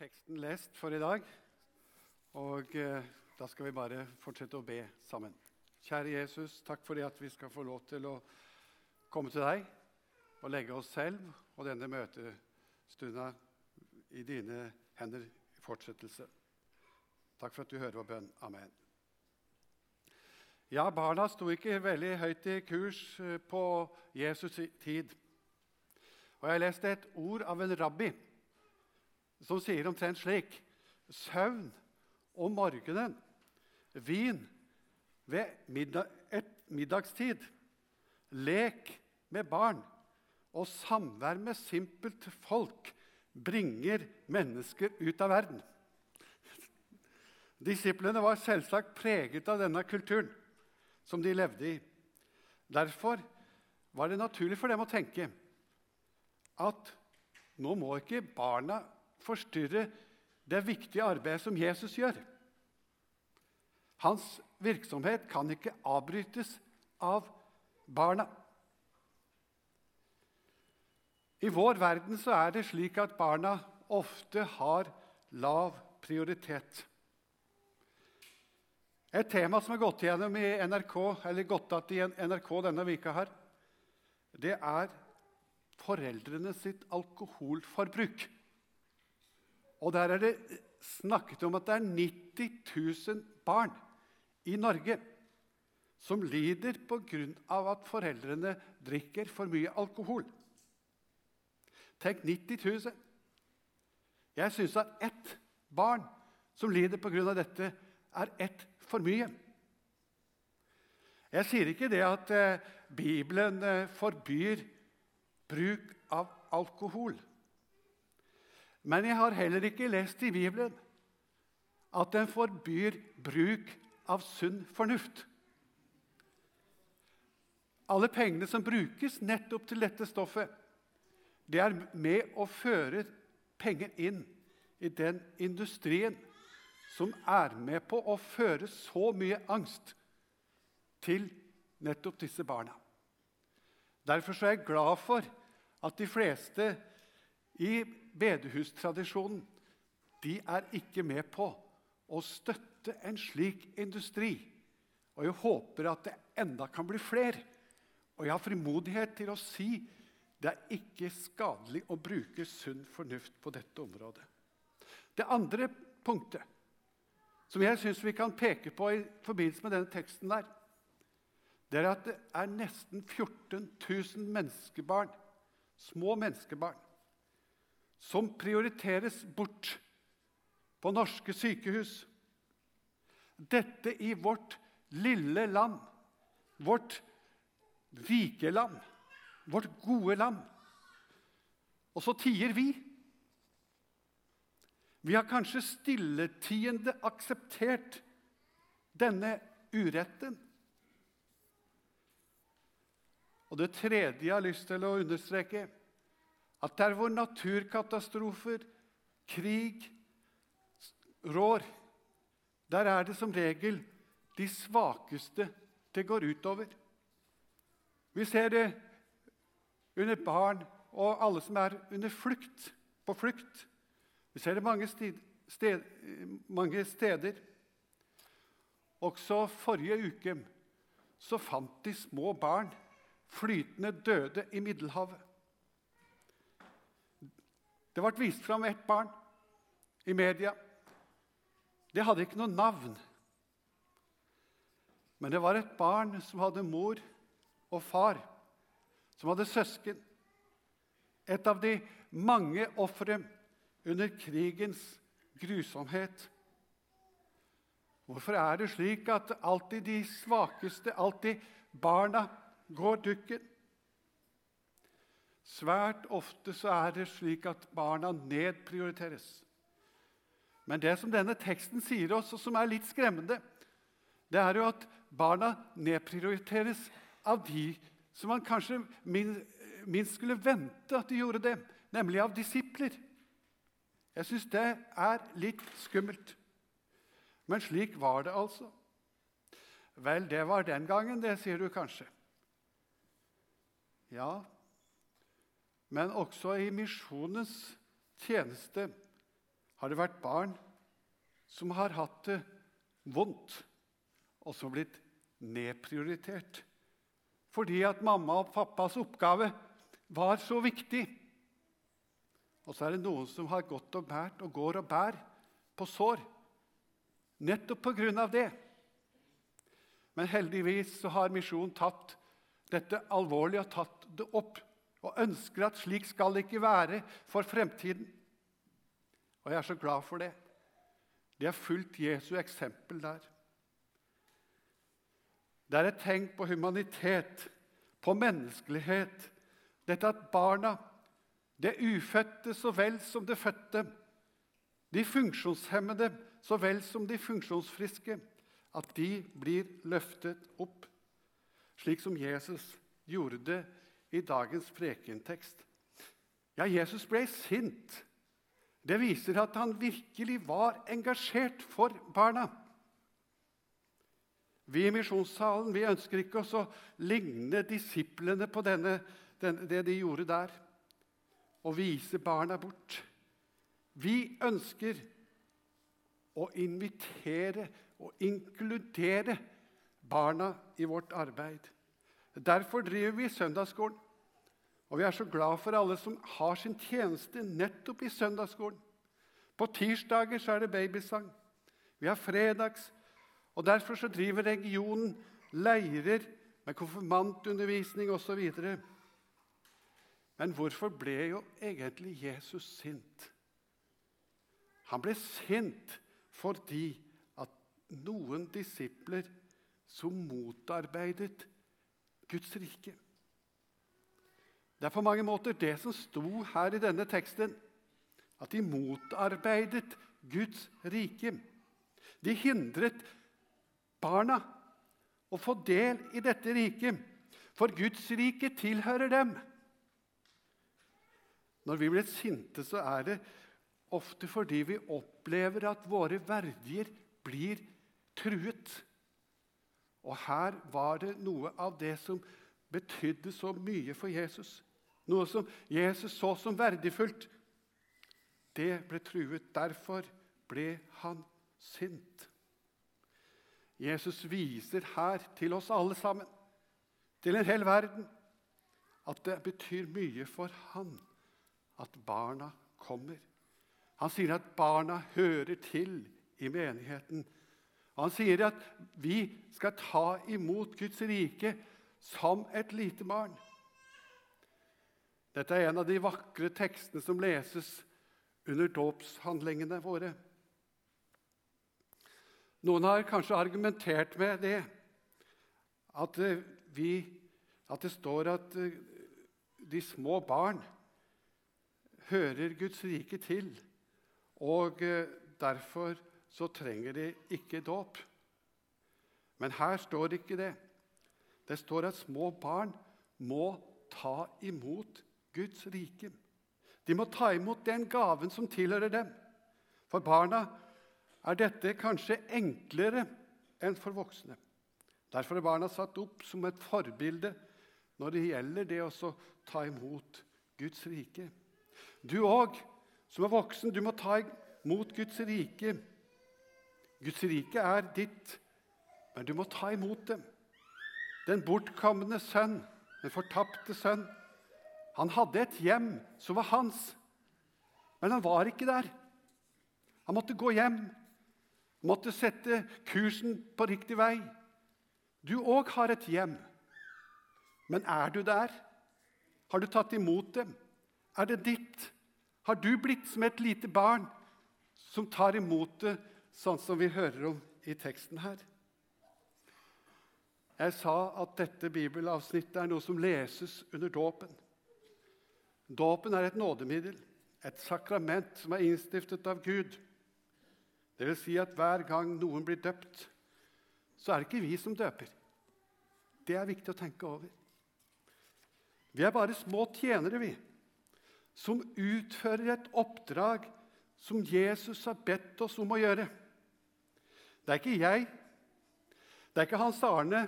teksten lest for i dag. Og eh, da skal vi bare fortsette å be sammen. Kjære Jesus, takk for det at vi skal få lov til å komme til deg og legge oss selv og denne møtestunda i dine hender i fortsettelse. Takk for at du hører vår bønn. Amen. Ja, barna sto ikke veldig høyt i kurs eh, på Jesus' tid. Og Jeg leste et ord av en rabbi som sier omtrent slik Søvn om morgenen, vin ved middag, middagstid, lek med barn og samvær med simpelt folk bringer mennesker ut av verden. Disiplene var selvsagt preget av denne kulturen som de levde i. Derfor var det naturlig for dem å tenke at nå må ikke barna forstyrre det viktige arbeidet som Jesus gjør. Hans virksomhet kan ikke avbrytes av barna. I vår verden så er det slik at barna ofte har lav prioritet. Et tema som er gått igjennom i NRK, eller gått att i NRK denne vika her, det er foreldrene sitt alkoholforbruk. Og der er det snakket om at det er 90 000 barn i Norge som lider pga. at foreldrene drikker for mye alkohol. Tenk 90 000. Jeg syns at ett barn som lider pga. dette, er ett for mye. Jeg sier ikke det at eh, Bibelen eh, forbyr bruk av alkohol. Men jeg har heller ikke lest i Bibelen at den forbyr bruk av sunn fornuft. Alle pengene som brukes nettopp til dette stoffet, det er med å føre penger inn i den industrien som er med på å føre så mye angst til nettopp disse barna. Derfor er jeg glad for at de fleste i bedehustradisjonen de er ikke med på å støtte en slik industri. Og jeg håper at det enda kan bli flere. Og jeg har frimodighet til å si det er ikke skadelig å bruke sunn fornuft på dette området. Det andre punktet som jeg syns vi kan peke på i forbindelse med denne teksten, der, det er at det er nesten 14 000 menneskebarn, små menneskebarn som prioriteres bort på norske sykehus. Dette i vårt lille land, vårt rike land, vårt gode land. Og så tier vi. Vi har kanskje stilletiende akseptert denne uretten. Og det tredje jeg har lyst til å understreke, at der hvor naturkatastrofer, krig, rår, der er det som regel de svakeste det går utover. Vi ser det under barn og alle som er under flukt, på flukt. Vi ser det mange, sted, sted, mange steder. Også forrige uke så fant de små barn flytende døde i Middelhavet. Det ble vist fram ett barn i media. Det hadde ikke noe navn. Men det var et barn som hadde mor og far, som hadde søsken. Et av de mange ofre under krigens grusomhet. Hvorfor er det slik at alltid de svakeste, alltid barna, går dukken? Svært ofte så er det slik at barna nedprioriteres. Men det som denne teksten sier oss, og som er litt skremmende, det er jo at barna nedprioriteres av de som man kanskje minst skulle vente at de gjorde det, nemlig av disipler. Jeg syns det er litt skummelt. Men slik var det altså. Vel, det var den gangen, det sier du kanskje. Ja, men også i misjonens tjeneste har det vært barn som har hatt det vondt, og som har blitt nedprioritert. Fordi at mamma og pappas oppgave var så viktig. Og så er det noen som har gått og bært og går og bærer på sår. Nettopp på grunn av det. Men heldigvis så har misjonen tatt dette alvorlig og tatt det opp. Og ønsker at slik skal det ikke være for fremtiden. Og jeg er så glad for det. De har fulgt Jesu eksempel der. Det er et tegn på humanitet, på menneskelighet. Dette at barna, det ufødte så vel som det fødte, de funksjonshemmede så vel som de funksjonsfriske, at de blir løftet opp, slik som Jesus gjorde det i dagens prekentekst. Ja, Jesus ble sint. Det viser at han virkelig var engasjert for barna. Vi i Misjonssalen vi ønsker ikke å ligne disiplene på denne, den, det de gjorde der, og vise barna bort. Vi ønsker å invitere og inkludere barna i vårt arbeid. Derfor driver vi søndagsskolen. Og vi er så glad for alle som har sin tjeneste nettopp i søndagsskolen. På tirsdager så er det babysang. Vi har fredags og Derfor så driver regionen leirer med konfirmantundervisning osv. Men hvorfor ble jo egentlig Jesus sint? Han ble sint fordi at noen disipler som motarbeidet Guds rike. Det er på mange måter det som sto her i denne teksten. At de motarbeidet Guds rike. De hindret barna å få del i dette riket, for Guds rike tilhører dem. Når vi blir sinte, så er det ofte fordi vi opplever at våre verdier blir truet. Og her var det noe av det som betydde så mye for Jesus. Noe som Jesus så som verdifullt. Det ble truet. Derfor ble han sint. Jesus viser her til oss alle sammen, til en hel verden, at det betyr mye for han at barna kommer. Han sier at barna hører til i menigheten. Han sier at vi skal ta imot Guds rike som et lite barn. Dette er en av de vakre tekstene som leses under dåpshandlingene våre. Noen har kanskje argumentert med det, at, eh, vi, at det står at eh, de små barn hører Guds rike til, og eh, derfor så trenger de ikke dåp. Men her står ikke det. Det står at små barn må ta imot Guds rike. De må ta imot den gaven som tilhører dem. For barna er dette kanskje enklere enn for voksne. Derfor er barna satt opp som et forbilde når det gjelder det å ta imot Guds rike. Du òg, som er voksen, du må ta imot Guds rike. Guds rike er ditt, men du må ta imot dem. Den bortkomne sønn, den fortapte sønn, han hadde et hjem som var hans, men han var ikke der. Han måtte gå hjem måtte sette kursen på riktig vei. Du òg har et hjem. Men er du der? Har du tatt imot dem? Er det ditt? Har du blitt som et lite barn som tar imot det, sånn som vi hører om i teksten her? Jeg sa at dette bibelavsnittet er noe som leses under dåpen. Dåpen er et nådemiddel, et sakrament som er innstiftet av Gud. Det vil si at hver gang noen blir døpt, så er det ikke vi som døper. Det er viktig å tenke over. Vi er bare små tjenere, vi, som utfører et oppdrag som Jesus har bedt oss om å gjøre. Det er ikke jeg, det er ikke Hans Arne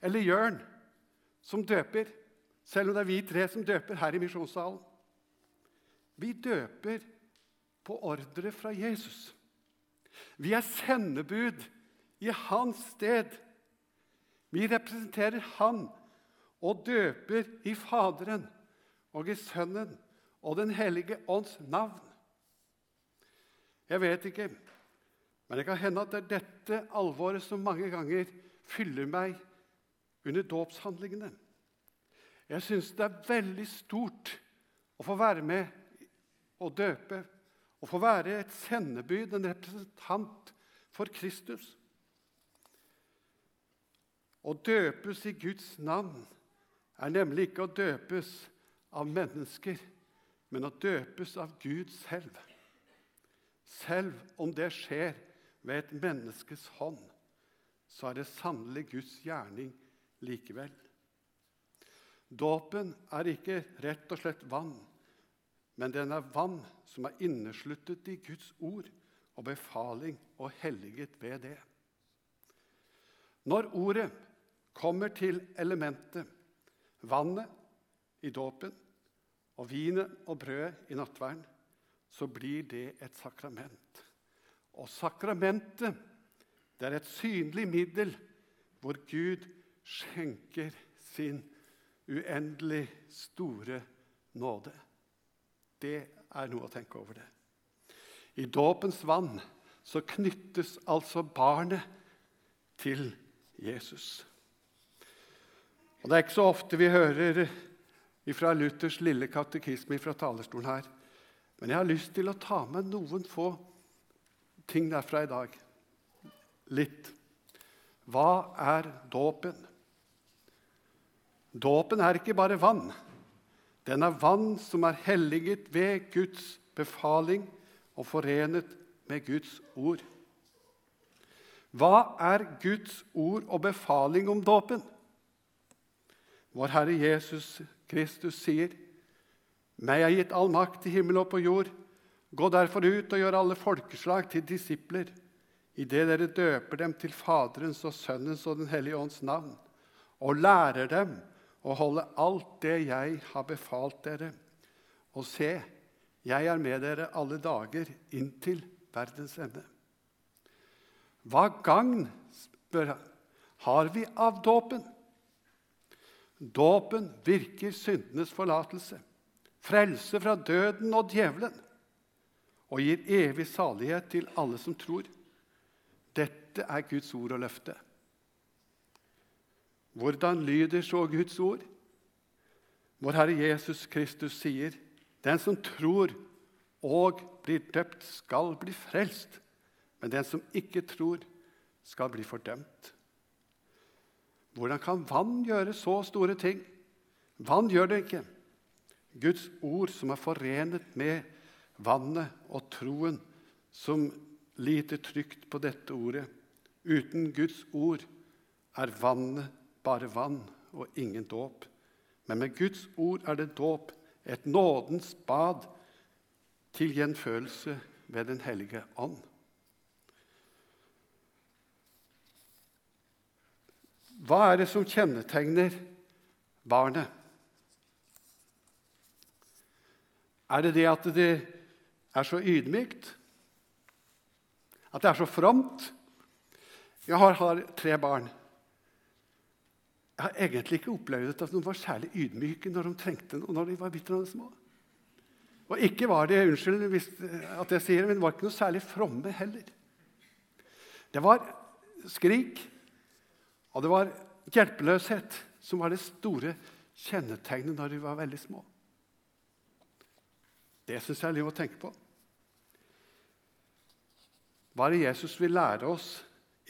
eller Jørn som døper, selv om det er vi tre som døper her i misjonssalen. Vi døper på ordre fra Jesus. Vi er sendebud i hans sted. Vi representerer Han og døper i Faderen og i Sønnen og Den hellige ånds navn. Jeg vet ikke, men det kan hende at det er dette alvoret som mange ganger fyller meg under dåpshandlingene. Jeg syns det er veldig stort å få være med og døpe, å få være et sendebud, en representant for Kristus. Å døpes i Guds navn er nemlig ikke å døpes av mennesker, men å døpes av Gud selv. Selv om det skjer ved et menneskes hånd, så er det sannelig Guds gjerning likevel. Dåpen er ikke rett og slett vann, men den er vann som er innesluttet i Guds ord og befaling og helliget ved det. Når ordet kommer til elementet, vannet i dåpen og vinet og brødet i nattverden, så blir det et sakrament. Og sakramentet det er et synlig middel hvor Gud skjenker sin uendelig store nåde. Det er noe å tenke over det. I dåpens vann så knyttes altså barnet til Jesus. Og Det er ikke så ofte vi hører fra Luthers lille katekisme fra talerstolen her. Men jeg har lyst til å ta med noen få ting derfra i dag. Litt. Hva er dåpen? Dåpen er ikke bare vann. Den er vann som er helliget ved Guds befaling og forenet med Guds ord. Hva er Guds ord og befaling om dåpen? Vår Herre Jesus Kristus sier, 'Meg er gitt all makt i himmel og på jord.' Gå derfor ut og gjør alle folkeslag til disipler, idet dere døper dem til Faderens og Sønnens og Den hellige ånds navn, og lærer dem å holde alt det jeg har befalt dere. Og se, jeg er med dere alle dager inntil verdens ende. Hva gagn, spør han, har vi av dåpen? Dåpen virker syndenes forlatelse, frelse fra døden og djevelen, og gir evig salighet til alle som tror. Dette er Guds ord og løfte. Hvordan lyder så Guds ord? Vår Herre Jesus Kristus sier, 'Den som tror og blir døpt, skal bli frelst.' 'Men den som ikke tror, skal bli fordømt.' Hvordan kan vann gjøre så store ting? Vann gjør det ikke. Guds ord som er forenet med vannet og troen som liter trygt på dette ordet. Uten Guds ord er vannet bare vann og ingen dåp. Men med Guds ord er det dåp, et nådens bad til gjenfølelse ved Den hellige ånd. Hva er det som kjennetegner barnet? Er det det at det er så ydmykt? At det er så fromt? Jeg har, har tre barn. Jeg har egentlig ikke opplevd at noen var særlig ydmyke når de trengte noe, når de var bitte små. Og ikke var de, unnskyld at jeg sier det, men var ikke noe særlig fromme heller. Det var skrik, og det var hjelpeløshet som var det store kjennetegnet når de var veldig små. Det syns jeg er liv å tenke på. Hva er det Jesus vil lære oss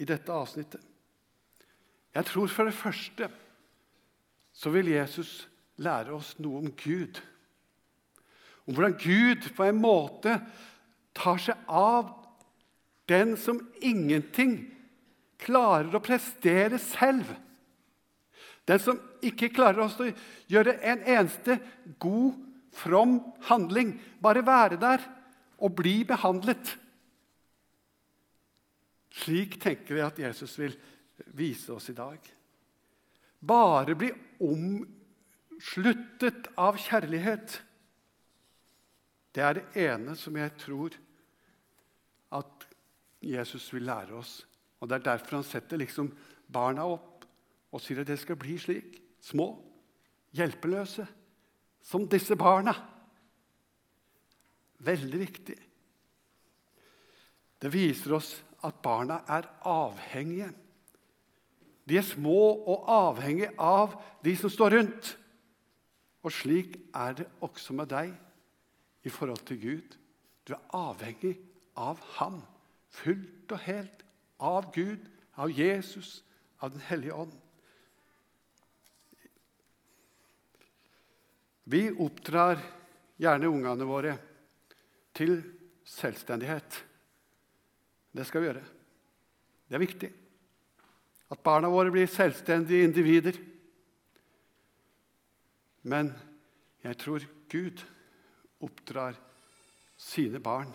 i dette avsnittet? Jeg tror for det første så vil Jesus lære oss noe om Gud. Om hvordan Gud på en måte tar seg av den som ingenting klarer å prestere selv. Den som ikke klarer å gjøre en eneste god, from handling. Bare være der og bli behandlet. Slik tenker jeg at Jesus vil vise oss i dag. Bare bli omsluttet av kjærlighet. Det er det ene som jeg tror at Jesus vil lære oss. Og Det er derfor han setter liksom barna opp og sier at det skal bli slik. Små, hjelpeløse, som disse barna. Veldig viktig. Det viser oss at barna er avhengige. De er små og avhengige av de som står rundt. Og slik er det også med deg i forhold til Gud. Du er avhengig av ham, fullt og helt. Av Gud, av Jesus, av Den hellige ånd. Vi oppdrar gjerne ungene våre til selvstendighet. Det skal vi gjøre. Det er viktig at barna våre blir selvstendige individer. Men jeg tror Gud oppdrar sine barn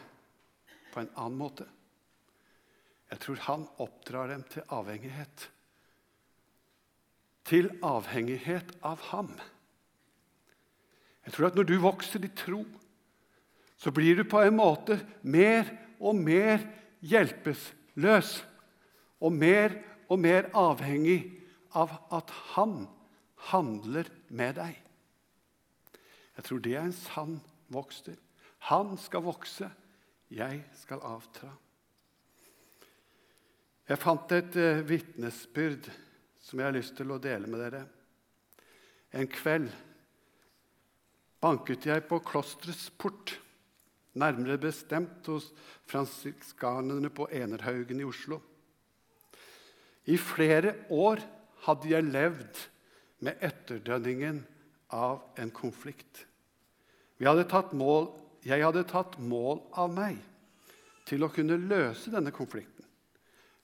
på en annen måte. Jeg tror han oppdrar dem til avhengighet. Til avhengighet av ham. Jeg tror at når du vokser i tro, så blir du på en måte mer og mer hjelpeløs og mer og mer avhengig av at han handler med deg. Jeg tror det er en sann vokster. Han skal vokse, jeg skal avtra. Jeg fant et uh, vitnesbyrd som jeg har lyst til å dele med dere. En kveld banket jeg på klosterets port nærmere bestemt hos fransiskanerne på Enerhaugen i Oslo. I flere år hadde jeg levd med etterdønningen av en konflikt. Hadde mål, jeg hadde tatt mål av meg til å kunne løse denne konflikten,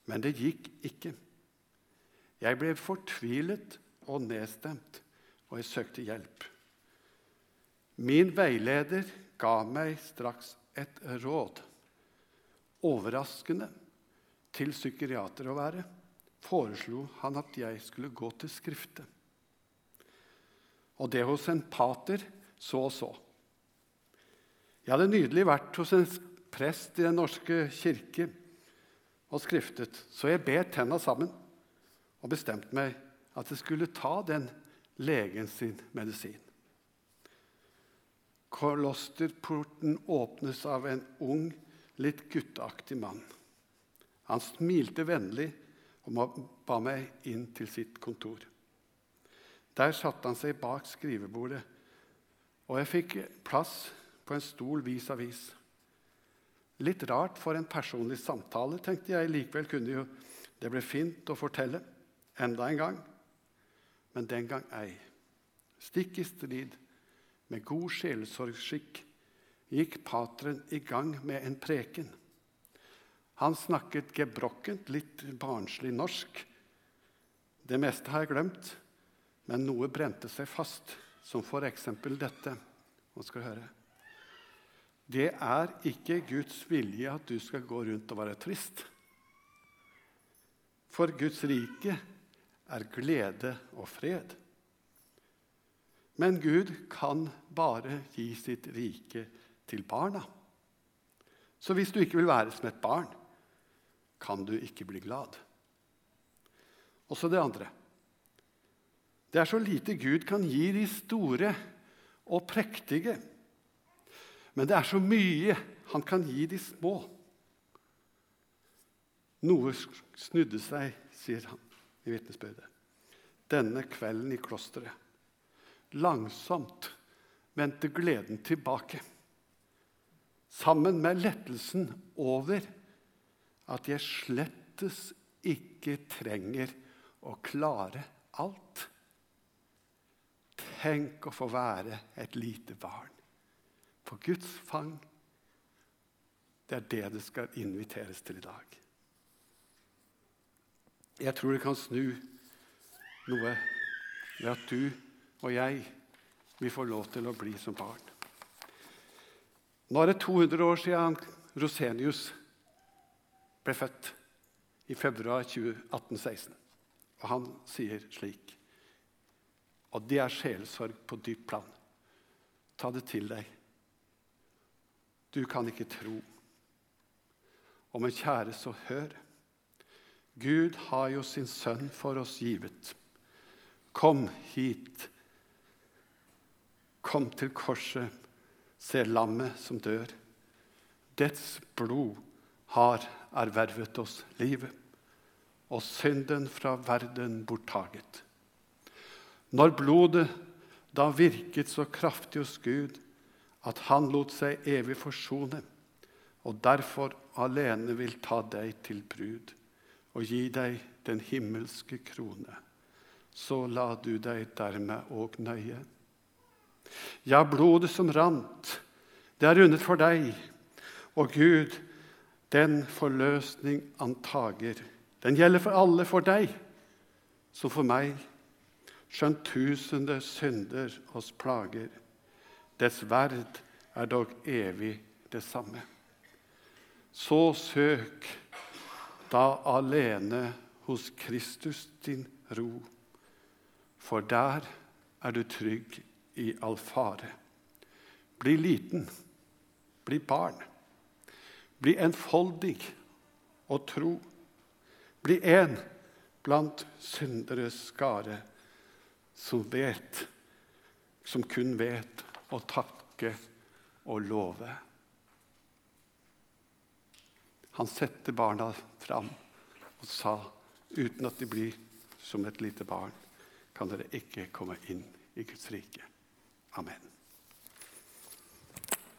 men det gikk ikke. Jeg ble fortvilet og nedstemt, og jeg søkte hjelp. Min veileder ga meg straks et råd. Overraskende til psykiater å være foreslo han at jeg skulle gå til Skriftet. Og det hos en pater så og så. Jeg hadde nydelig vært hos en prest i Den norske kirke og skriftet, så jeg bet tenna sammen og bestemte meg at jeg skulle ta den legen sin medisin. Klosterporten åpnes av en ung, litt gutteaktig mann. Han smilte vennlig og ba meg inn til sitt kontor. Der satte han seg bak skrivebordet, og jeg fikk plass på en stol vis-à-vis. Litt rart for en personlig samtale, tenkte jeg. Likevel kunne jo det bli fint å fortelle enda en gang. Men den gang ei. Stikk i strid med god sjelesorgskikk gikk pateren i gang med en preken. Han snakket gebrokkent, litt barnslig norsk. Det meste har jeg glemt, men noe brente seg fast, som f.eks. dette. Nå skal høre. Det er ikke Guds vilje at du skal gå rundt og være trist. For Guds rike er glede og fred. Men Gud kan bare gi sitt rike til barna. Så hvis du ikke vil være som et barn, kan du ikke bli glad. Og så det andre. Det er så lite Gud kan gi de store og prektige. Men det er så mye han kan gi de små. Noe snudde seg, sier han i vitnesbyrdet, denne kvelden i klosteret. Langsomt vendte gleden tilbake. Sammen med lettelsen over at jeg slettes ikke trenger å klare alt. Tenk å få være et lite barn på Guds fang. Det er det det skal inviteres til i dag. Jeg tror det kan snu noe ved at du og jeg, vi får lov til å bli som barn. Nå er det 200 år siden Rosenius ble født, i februar 1816. Og han sier slik Og det er sjelesorg på dypt plan. Ta det til deg. du kan ikke tro. Og men kjære, så hør. Gud har jo sin sønn for oss givet. Kom hit. Kom til korset. Se lammet som dør. Dets blod har ervervet oss livet, og synden fra verden borttaget. Når blodet da virket så kraftig hos Gud at han lot seg evig forsone, og derfor alene vil ta deg til brud og gi deg den himmelske krone, så la du deg dermed òg nøye. Ja, blodet som rant, det er rundet for deg, og Gud, den forløsning antager, den gjelder for alle, for deg som for meg, skjønt tusende synder oss plager. Dets verd er dog evig det samme. Så søk da alene hos Kristus din ro, for der er du trygg i all fare. Bli liten, bli barn. Bli enfoldig og tro. Bli en blant synderes skare som vet, som kun vet å takke og love. Han setter barna fram og sa, uten at de blir som et lite barn, kan dere ikke komme inn i Guds rike. Amen.